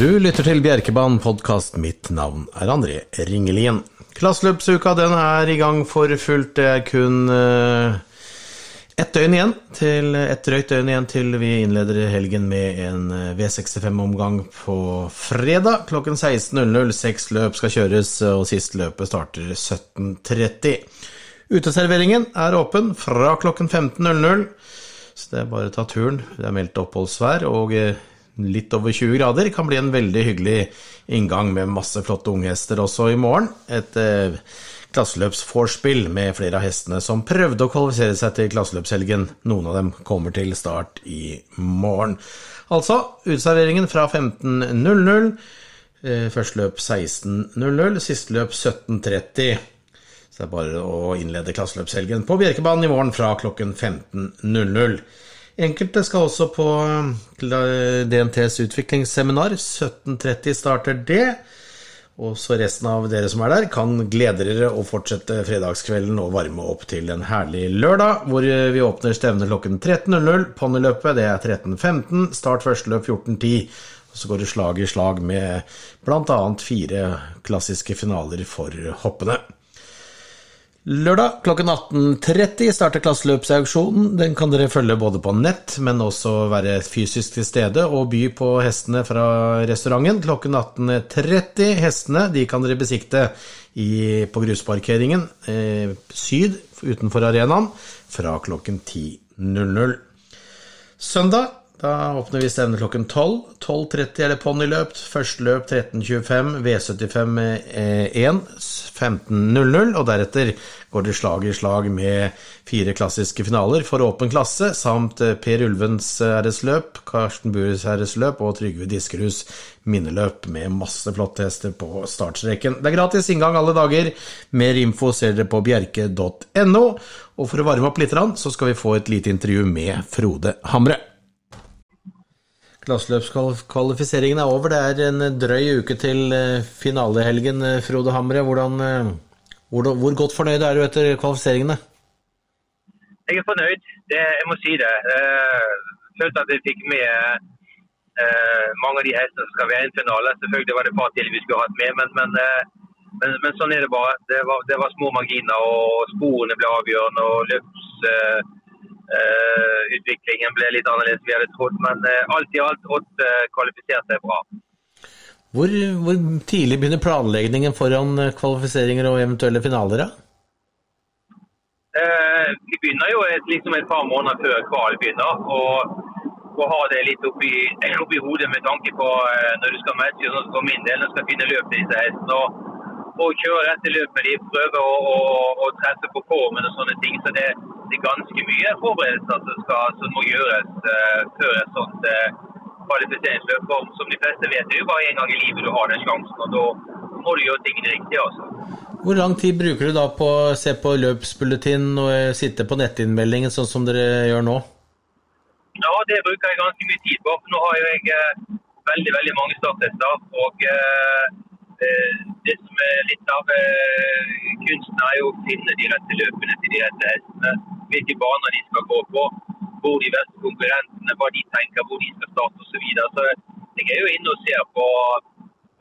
Du lytter til Bjerkebanen podkast. Mitt navn er André Ringelien. Klasseløpsuka er i gang for fullt. Det er kun uh, ett døgn igjen til et drøyt døgn igjen til vi innleder helgen med en eh, V65-omgang på fredag klokken 16.00. Seks løp skal kjøres, og sist løpet starter 17.30. Uteserveringen er åpen fra klokken 15.00, så det er bare å ta turen. Det er meldt oppholdsvær og eh, litt over 20 grader. Kan bli en veldig hyggelig inngang med masse flotte unghester også i morgen. Et eh, klasseløpsvorspill med flere av hestene som prøvde å kvalifisere seg til klasseløpshelgen. Noen av dem kommer til start i morgen. Altså utserveringen fra 15.00. Eh, første løp 16.00, siste løp 17.30. Så det er bare å innlede klasseløpshelgen på Bjerkebanen i morgen fra klokken 15.00. Enkelte skal også på eh, DNTs utviklingsseminar. 17.30 starter det. Og så resten av dere som er der, kan glede dere å fortsette fredagskvelden og varme opp til en herlig lørdag, hvor vi åpner stevnet klokken 13.00. Ponniløpet det er 13.15. Start første løp 14.10. Og så går det slag i slag med bl.a. fire klassiske finaler for hoppene. Lørdag klokken 18.30 starter klasseløpsauksjonen. Den kan dere følge både på nett, men også være fysisk til stede og by på hestene fra restauranten klokken 18.30. Hestene de kan dere besikte i, på grusparkeringen eh, syd utenfor arenaen fra klokken 10.00. Søndag da åpner vi stevnet klokken 12. 12.30 er det ponniløp. Første løp 13.25, V75 1 15.00. Og deretter går det slag i slag med fire klassiske finaler for åpen klasse, samt eh, Per Ulvens æresløp, Karsten Bures æresløp og Trygve Diskerhus minneløp med masse flotte hester på startstreken. Det er gratis inngang alle dager. Mer info ser dere på bjerke.no. Og for å varme opp litt, så skal vi få et lite intervju med Frode Hamre. Klasseløpskvalifiseringen er over. Det er en drøy uke til eh, finalehelgen. Eh, Frode Hamre, hvordan, eh, hvor, hvor, godt fornøyd er du etter kvalifiseringene? Jeg er fornøyd, det, jeg må si det. Jeg følte at jeg fikk med mange av de hestene som skal være i en finale. Selvfølgelig var det et par til vi skulle hatt med, men, men, men, men sånn er det bare. Det var, det var, små marginer, og sporene ble avgjørende. og løps Uh, utviklingen ble litt annerledes vi hadde trodd, men uh, alt i alt Odd uh, kvalifiserte bra. Hvor, hvor, tidlig begynner planleggingen foran kvalifiseringer og eventuelle finaler? da? vi begynner jo et, liksom et par måneder før kval begynner. og, og har det litt oppi, oppi hodet med tanke på når du skal matche, sånn for min del, når du skal finne løp til disse hestene. Og, og kjøre rette løpet de, prøver å, å, å treffe på formen og sånne ting. så det det er ganske mye forberedelser som, skal, som må gjøres uh, før et sånt uh, kvalifiseringsløp. For som de fleste vet, det er jo bare én gang i livet du har den sjansen. og Da må du gjøre tingene riktig. altså. Hvor lang tid bruker du da på å se på løpsbulletin og eh, sitte på nettinnmeldingen, sånn som dere gjør nå? Ja, det bruker jeg ganske mye tid på. Nå har jeg veldig veldig mange starttester. og det som er litt av kunsten, er jo å finne de rette løpene til de rette hestene hvilke baner de skal gå på, hvor de beste konkurrentene, hva de tenker, hvor de skal starte osv. Så, videre. så jeg er jo inne og ser på,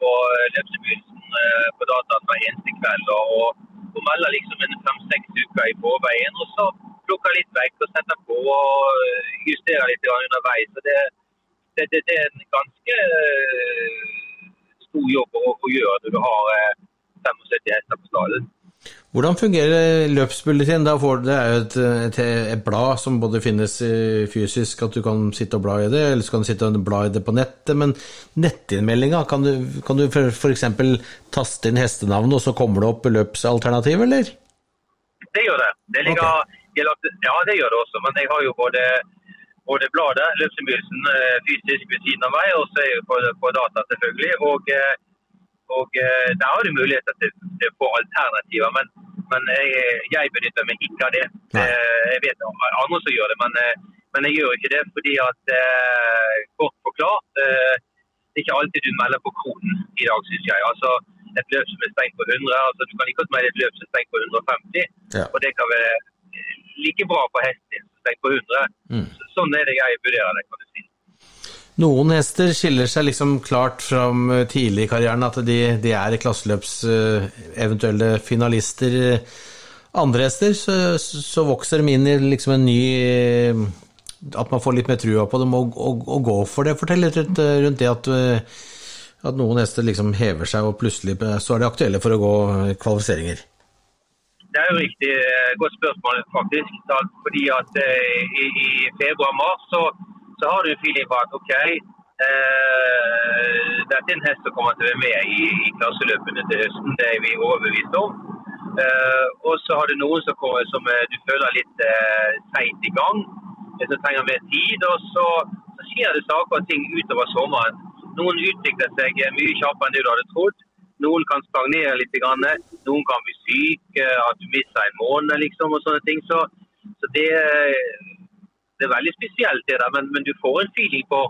på løpsbegynnelsen eh, på dataen hver eneste kveld. og, og melder liksom en fem-seks uker i forveien. Og så plukker litt vekk og setter på og justerer litt underveis. Så det, det, det, det, er en ganske eh, stor jobb å, å gjøre når du har 75 eh, hester på stallen. Hvordan fungerer løpsbulletin? Da får det er jo et, et, et, blad som både finnes fysisk, at du kan sitte og bla i det, eller så kan du sitte og bla i det på nettet. Men nettinnmeldinga, kan du, kan du f.eks. taste inn hestenavn, og så kommer det opp løpsalternativ, eller? Det gjør det. Det ligger, okay. Ja, det gjør det også. Men jeg har jo både, både bladet, løpsinnbydelsen, eh, fysisk ved siden av meg, og så er jeg på, på data, selvfølgelig. og eh, og eh, Der har du muligheter til, til å få alternativer, men, men jeg, jeg, benytter meg ikke av det. Nei. Jeg vet andre som gjør det, men, men, jeg gjør ikke det fordi at Kort forklart, det er ikke alltid du melder på kronen i dag, syns jeg. Altså, et løp som er stengt på 100, altså du kan ikke melde et løp som er stengt på 150. Ja. Og det kan være like bra på hesten din som på 100. Mm. Sånn er det jeg vurderer det, kan du si. Noen hester skiller seg liksom klart fra tidlig i karrieren, at de, de er klasseløps uh, eventuelle finalister. Andre hester så, så, vokser de inn i liksom en ny At man får litt mer trua på dem og, og, og gå for det. Fortell litt rundt, rundt det at at noen hester liksom hever seg, og plutselig så er de aktuelle for å gå kvalifiseringer? Det er jo riktig eh, godt spørsmål, faktisk. Fordi at eh, i, i februar-mars så, så, har du en feeling på at OK, eh, dette er en hest som kommer til å være med i, i klasseløpene til høsten. Det er vi overbevist om. Eh, og så har du noen som, kommer, som eh, du føler litt eh, i gang, som trenger mer tid. Og så, så skjer det saker og ting utover sommeren noen utvikler seg mye kjappere enn du hadde trodd. Noen kan stagnere litt, noen kan bli syk, at du mister en måned liksom, og sånne ting. Så, så det, det, er veldig spesielt, det der. Men, men, du får en feeling på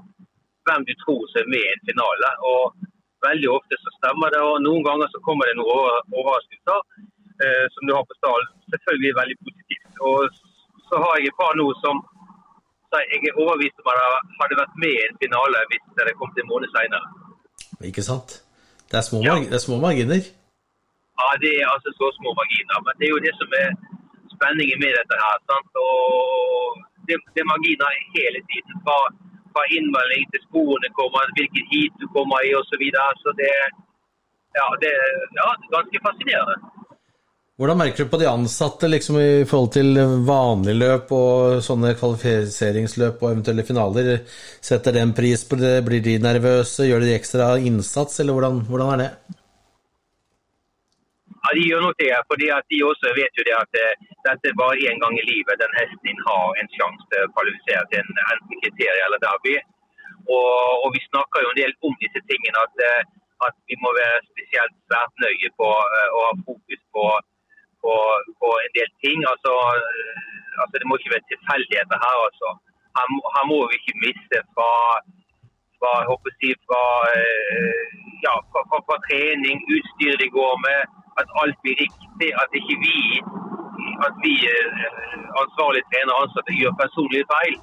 hvem du tror som er med i en finale. og Veldig ofte så stemmer det, og noen ganger så kommer det noen overraskelser eh, som du har på stallen. Selvfølgelig veldig positivt. Og så har jeg et par nå som jeg er overbevist om at hadde vært med i en finale hvis det hadde kommet en måned senere. Ikke sant? Det er små, ja. det er små marginer? Ja, det er altså så små marginer. Men det er jo det som er spenningen med dette her. Sant? Og det, det er marginer hele tiden. Fra, fra innmelding til sporene kommer, hvilket heat du kommer i osv. Så, videre. så det, ja, det, ja, det er ganske fascinerende. Hvordan merker du på de ansatte liksom, i forhold til vanlig løp og sånne kvalifiseringsløp og eventuelle finaler? Setter de en pris på det? Blir de nervøse? Gjør de ekstra innsats, eller hvordan, hvordan er det? Ja, De gjør nok det, fordi at de også vet jo det at eh, dette bare én gang i livet den hesten din har en sjanse til å kvalifisere til en enten kriterium eller derby. Og, og, vi snakker jo en del om disse tingene, at, eh, at vi må være spesielt svært nøye på eh, å ha fokus på på, på en del ting. Altså, altså, Det må ikke være tilfeldigheter her. altså. Her, her, må vi ikke miste fra, fra, si, fra, eh, ja, fra, trening, utstyret de går med, at alt blir riktig. At ikke vi, at vi eh, ansvarlige trenere og ansatte gjør personlige feil.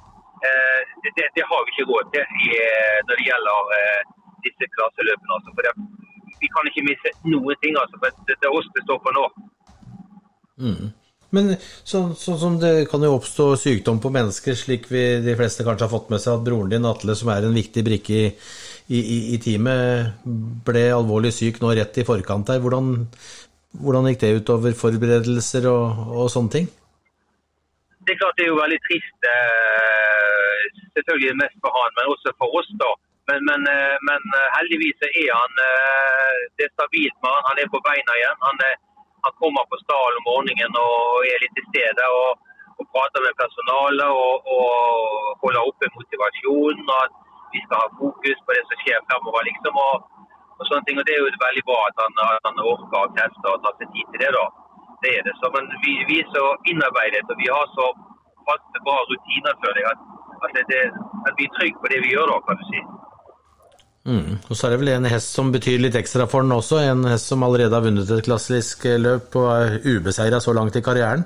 Det, det, det, har vi ikke råd til når det gjelder disse klasseløpene. Altså, for det, vi kan ikke miste noen ting. Altså, for det, det er oss det står på nå. Mm. Men sånn så, som det kan jo oppstå sykdom på mennesker, slik vi de fleste kanskje har fått med seg at broren din Atle, som er en viktig brikke i, i, i teamet, ble alvorlig syk nå rett i forkant her. Hvordan, hvordan gikk det utover forberedelser og, og, sånne ting? Det er klart det er jo veldig trist, eh, selvfølgelig mest for han, men også for oss. da. Men, men, eh, men eh, heldigvis er han det er stabilt med han. Han er på beina igjen. Han er han kommer på stallen om morgenen og er litt til stede og, og prater med personalet og, og, holder oppe motivasjonen. og At vi skal ha fokus på det som skjer fremover. liksom, og, og sånne ting, og Det er jo veldig bra at han, at han orker å teste og ta seg tid til det. da. Det er det. Så, men vi, vi, er så innarbeidet og vi har så faste, bra rutiner for jeg, at, at, det, at vi er trygge på det vi gjør. da, kan du si. Mm. Og så er det vel en hest som betyr litt ekstra for den også, en hest som allerede har vunnet et klassisk løp og er ubeseira så langt i karrieren?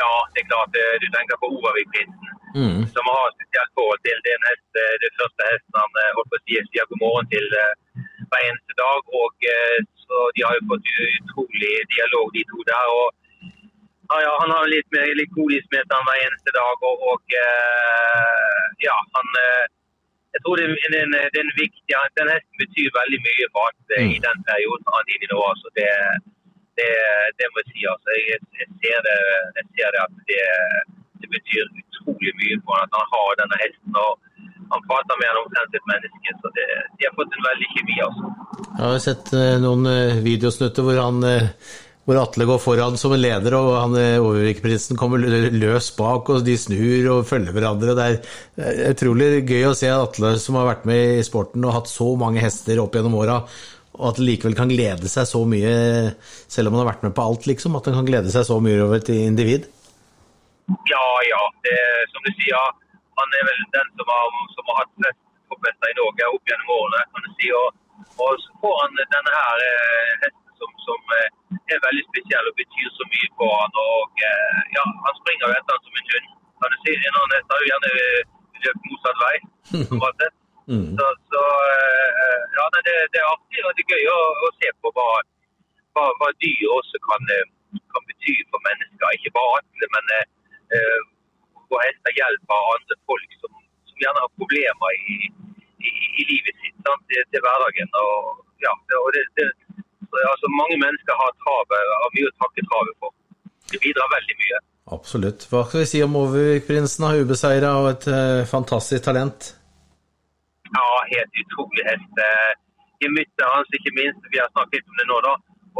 Ja, det er klart. Eh, du tenker på Ovavik-prinsen, mm. som har spesielt forhold til den hest, eh, det første hesten han eh, holdt på å si sier god morgen til hver eneste dag. og så De har jo fått utrolig dialog, de to der. og ja, ja, Han har litt, litt godis med hver eneste dag. og, og ja, han jeg tror den, den, den, viktige, den hesten betyr veldig mye for at mm. i den perioden han er inne nå. Altså det, det, det, må jeg si. Altså, jeg, jeg, ser det, jeg ser det at det, det, betyr utrolig mye for at han har denne hesten. og Han prater med han omtrent et menneske. så det, De har fått en veldig kjemi. altså. Jeg har sett eh, noen eh, videosnutter hvor han eh, hvor Atle går foran som en leder, og han eh, kommer løs bak, og de snur og følger hverandre. Det er utrolig gøy å se Atle, som har vært med i sporten og hatt så mange hester opp gjennom åra, og at han likevel kan glede seg så mye, selv om han har vært med på alt, liksom. At han kan glede seg så mye over et individ. Ja, ja. Det, som du sier, han er vel den som har, som har hatt flest topphester i Norge opp gjennom årene, kan du si. Og, og så får han denne her eh, hesten som, eh, er veldig spesiell og betyr så mye for han. Og, eh, ja, han springer jo etter han som en hund. Hest har jo gjerne løpt motsatt vei. Mm. Så, så eh, ja, det, det er artig og det er gøy å, å se på hva, hva, hva dyr også kan, eh, kan bety for mennesker. Ikke bare atle, men uh, eh, hvor hester hjelper andre folk som, som gjerne har problemer i, i, i livet sitt sant, til, til hverdagen. Og, ja, og det, det, altså, mange mennesker har travet, har mye å takke travet for. Det bidrar veldig mye. Absolutt. Hva skal vi si om Overvik-prinsen? Ubeseira og et uh, fantastisk talent. Ja, helt utrolig hest. Eh, Gemyttet hans, ikke minst. Vi har snakket litt om det nå, da.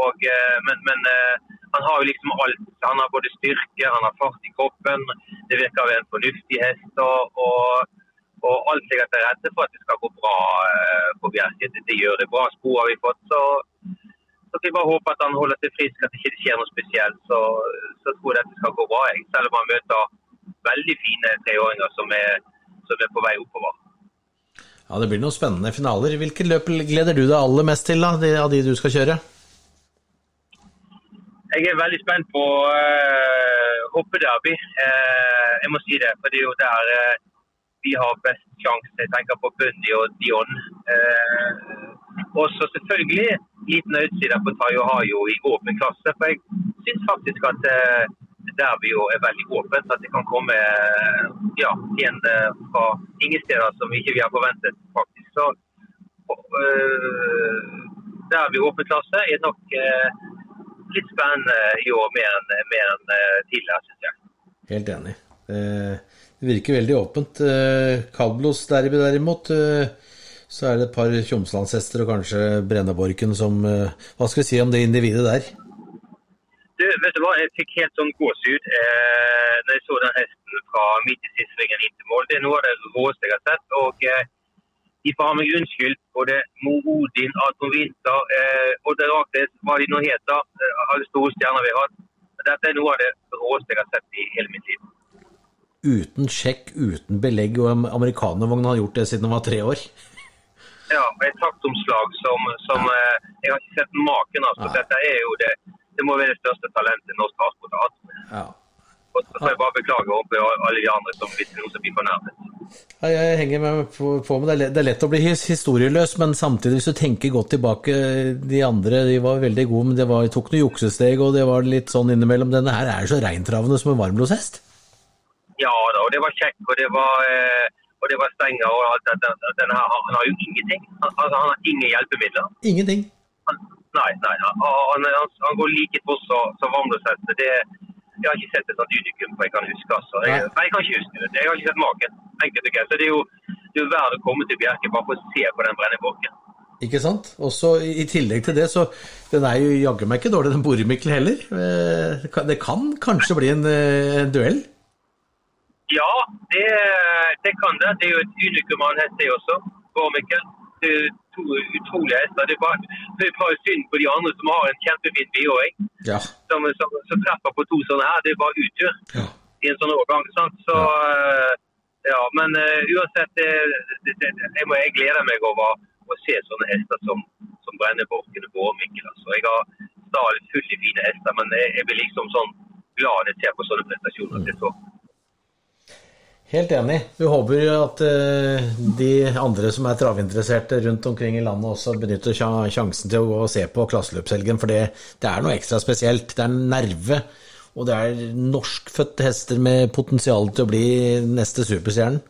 Og, eh, men, men eh, han har jo liksom alt. Han har både styrke, han har fart i kroppen. Det virker å være en fornuftig hest. Og, og, og alt ligger til rette for at det skal gå bra eh, på Bjerke. Det, det gjør det. Bra spor har vi fått. Så, så vi bare håper at han holder seg frisk, at det ikke skjer noe spesielt. Så, så tror jeg dette skal gå bra. Jeg. Selv om han møter veldig fine treåringer som er, som er på vei oppover. Ja, Det blir noen spennende finaler. Hvilke løp gleder du deg aller mest til da, de, av de du skal kjøre? Jeg er veldig spent på uh, hoppederby. Uh, jeg må si det, for det er jo der uh, vi har best sjanse. Jeg tenker på Bundy og Dion. Uh, og så selvfølgelig liten utside på Tayo Hayo i åpen klasse. For jeg syns faktisk at uh, derby er veldig åpent. At det kan komme ja, en fra ingen steder som ikke vi har forventet, faktisk. Så derby åpen klasse er nok litt spennende i år mer enn, mer enn tidligere, syns jeg. Helt enig. Det virker veldig åpent. Kalblos derby derimot, så er det et par Tjomslandshester og kanskje Brenneborken som Hva skal vi si om det individet der? Du, vet du hva, Jeg fikk helt sånn gåsehud eh, når jeg så den hesten fra midt i sissvingen inn til mål. Det er noe av det råeste jeg har sett. og eh, De får ha meg unnskyldt, både Mo Odin, Aton Winther, eh, Odd Herakles, hva de nå heter. Eh, alle store stjerner vi har hatt. Dette er noe av det råeste jeg har sett i hele mitt liv. Uten sjekk, uten belegg, og amerikanervogn har gjort det siden han var tre år. Ja, et taktomslag som, som eh, Jeg har ikke sett maken av. Så dette er jo det det må være det største talentet norsk transport har hatt. Ja. Og så får jeg bare beklage overfor alle de andre som hvis noen som blir fornærmet. Ja, jeg henger med på, med det. Det er lett å bli historieløs, men samtidig, hvis du tenker godt tilbake De andre de var veldig gode, men det var, tok noen juksesteg, og det var litt sånn innimellom. Denne her er så reintravende som en varmblodshest. Ja da, og det var kjekk, og det var, og det var stenger og alt dette. Denne her, han har jo ingenting. Han, altså, han har ingen hjelpemidler. Ingenting. Han, Nei, nei. Han, han, han går like fort som Vandreshest. Jeg har ikke sett et sånt unikum jeg kan huske. Altså. Jeg, nei. jeg kan ikke huske det. Jeg har ikke sett maken. Enkelt og greit. Så det er jo, det er verdt å komme til Bjerke bare for å se på den brenneborken. Ikke sant? Og så I tillegg til det, så den er jo jaggu meg ikke dårlig, den Boremikkel heller. Det kan kanskje bli en, en duell? Ja, det, det, kan det. Det er jo et unikum av en hest, det også. Boremikkel. Det er to utrolige hester. Det er bare, det er bare synd på de andre som har en kjempefin biåring. Ja. Som, som, som, treffer på to sånne her. Det er bare utur ja. i en sånn årgang. Sant? Så, ja. ja. Men uh, uansett, det, jeg, må, jeg gleder meg over å se sånne hester som, som Brenneborken og Bårmikkel. Altså. Jeg har stadig fullt i fine hester, men jeg, jeg blir liksom sånn glad når jeg ser på sånne prestasjoner. Mm. Helt enig. Vi håper at uh, de andre som er travinteresserte rundt omkring i landet, også benytter sjansen til å gå og se på klasseløpshelgen. For det, det, er noe ekstra spesielt. Det er en nerve. Og det er norskfødte hester med potensial til å bli neste superstjernen.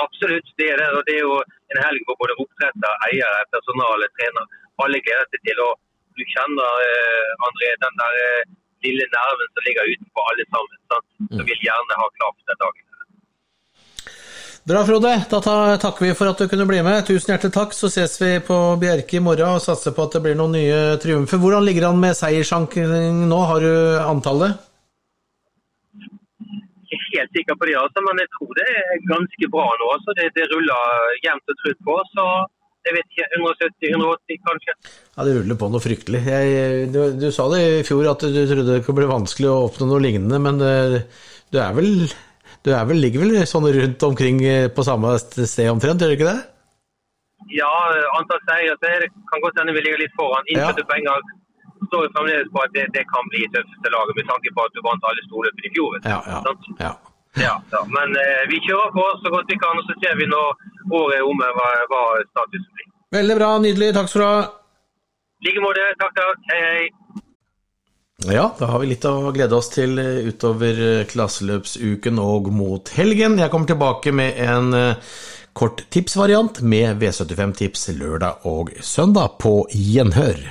Absolutt, det er det. Og det er jo en helg hvor både oppdretter, eiere, personale, trener, alle gleder seg til. Og du kjenner, uh, André, den der uh, lille nerven som ligger utenfor alle sammen. Sant? Som vil gjerne ha klaff den dagen. Bra, Frode. Da takker vi for at du kunne bli med. Tusen hjertelig takk. Så ses vi på Bjerke i morgen og satser på at det blir noen nye triumfer. Hvordan ligger det an med seierssjanking nå? Har du antallet? Ikke helt sikker på det, altså, men jeg tror det er ganske bra nå. Altså. Det, det ruller jevnt og trutt på. så jeg vet ikke, 170-180 kanskje. Ja, Det ruller på noe fryktelig. Jeg, du, du, sa det i fjor at du trodde det kunne bli vanskelig å oppnå noe lignende, men du er vel du er vel, ligger vel sånn rundt omkring på samme sted omtrent, gjør du ikke det? Ja, antall seier det kan godt hende vi ligger litt foran. Innførte ja. penger står jo fremdeles på at det, det kan bli tøffeste laget, med tanke på at du vant alle storløpene i fjor. Ja, ja, ja. Ja, ja. Men eh, vi kjører på så godt vi kan, og så ser vi når året er omme hva, hva statusen blir. Veldig bra, nydelig. Takk skal du ha. I like måte. Takk, takk. Hei, hei. Ja, da har vi litt å glede oss til eh, utover eh, klasseløpsuken og mot helgen. Jeg kommer tilbake med en eh, kort tipsvariant med V75-tips lørdag og søndag på gjenhør.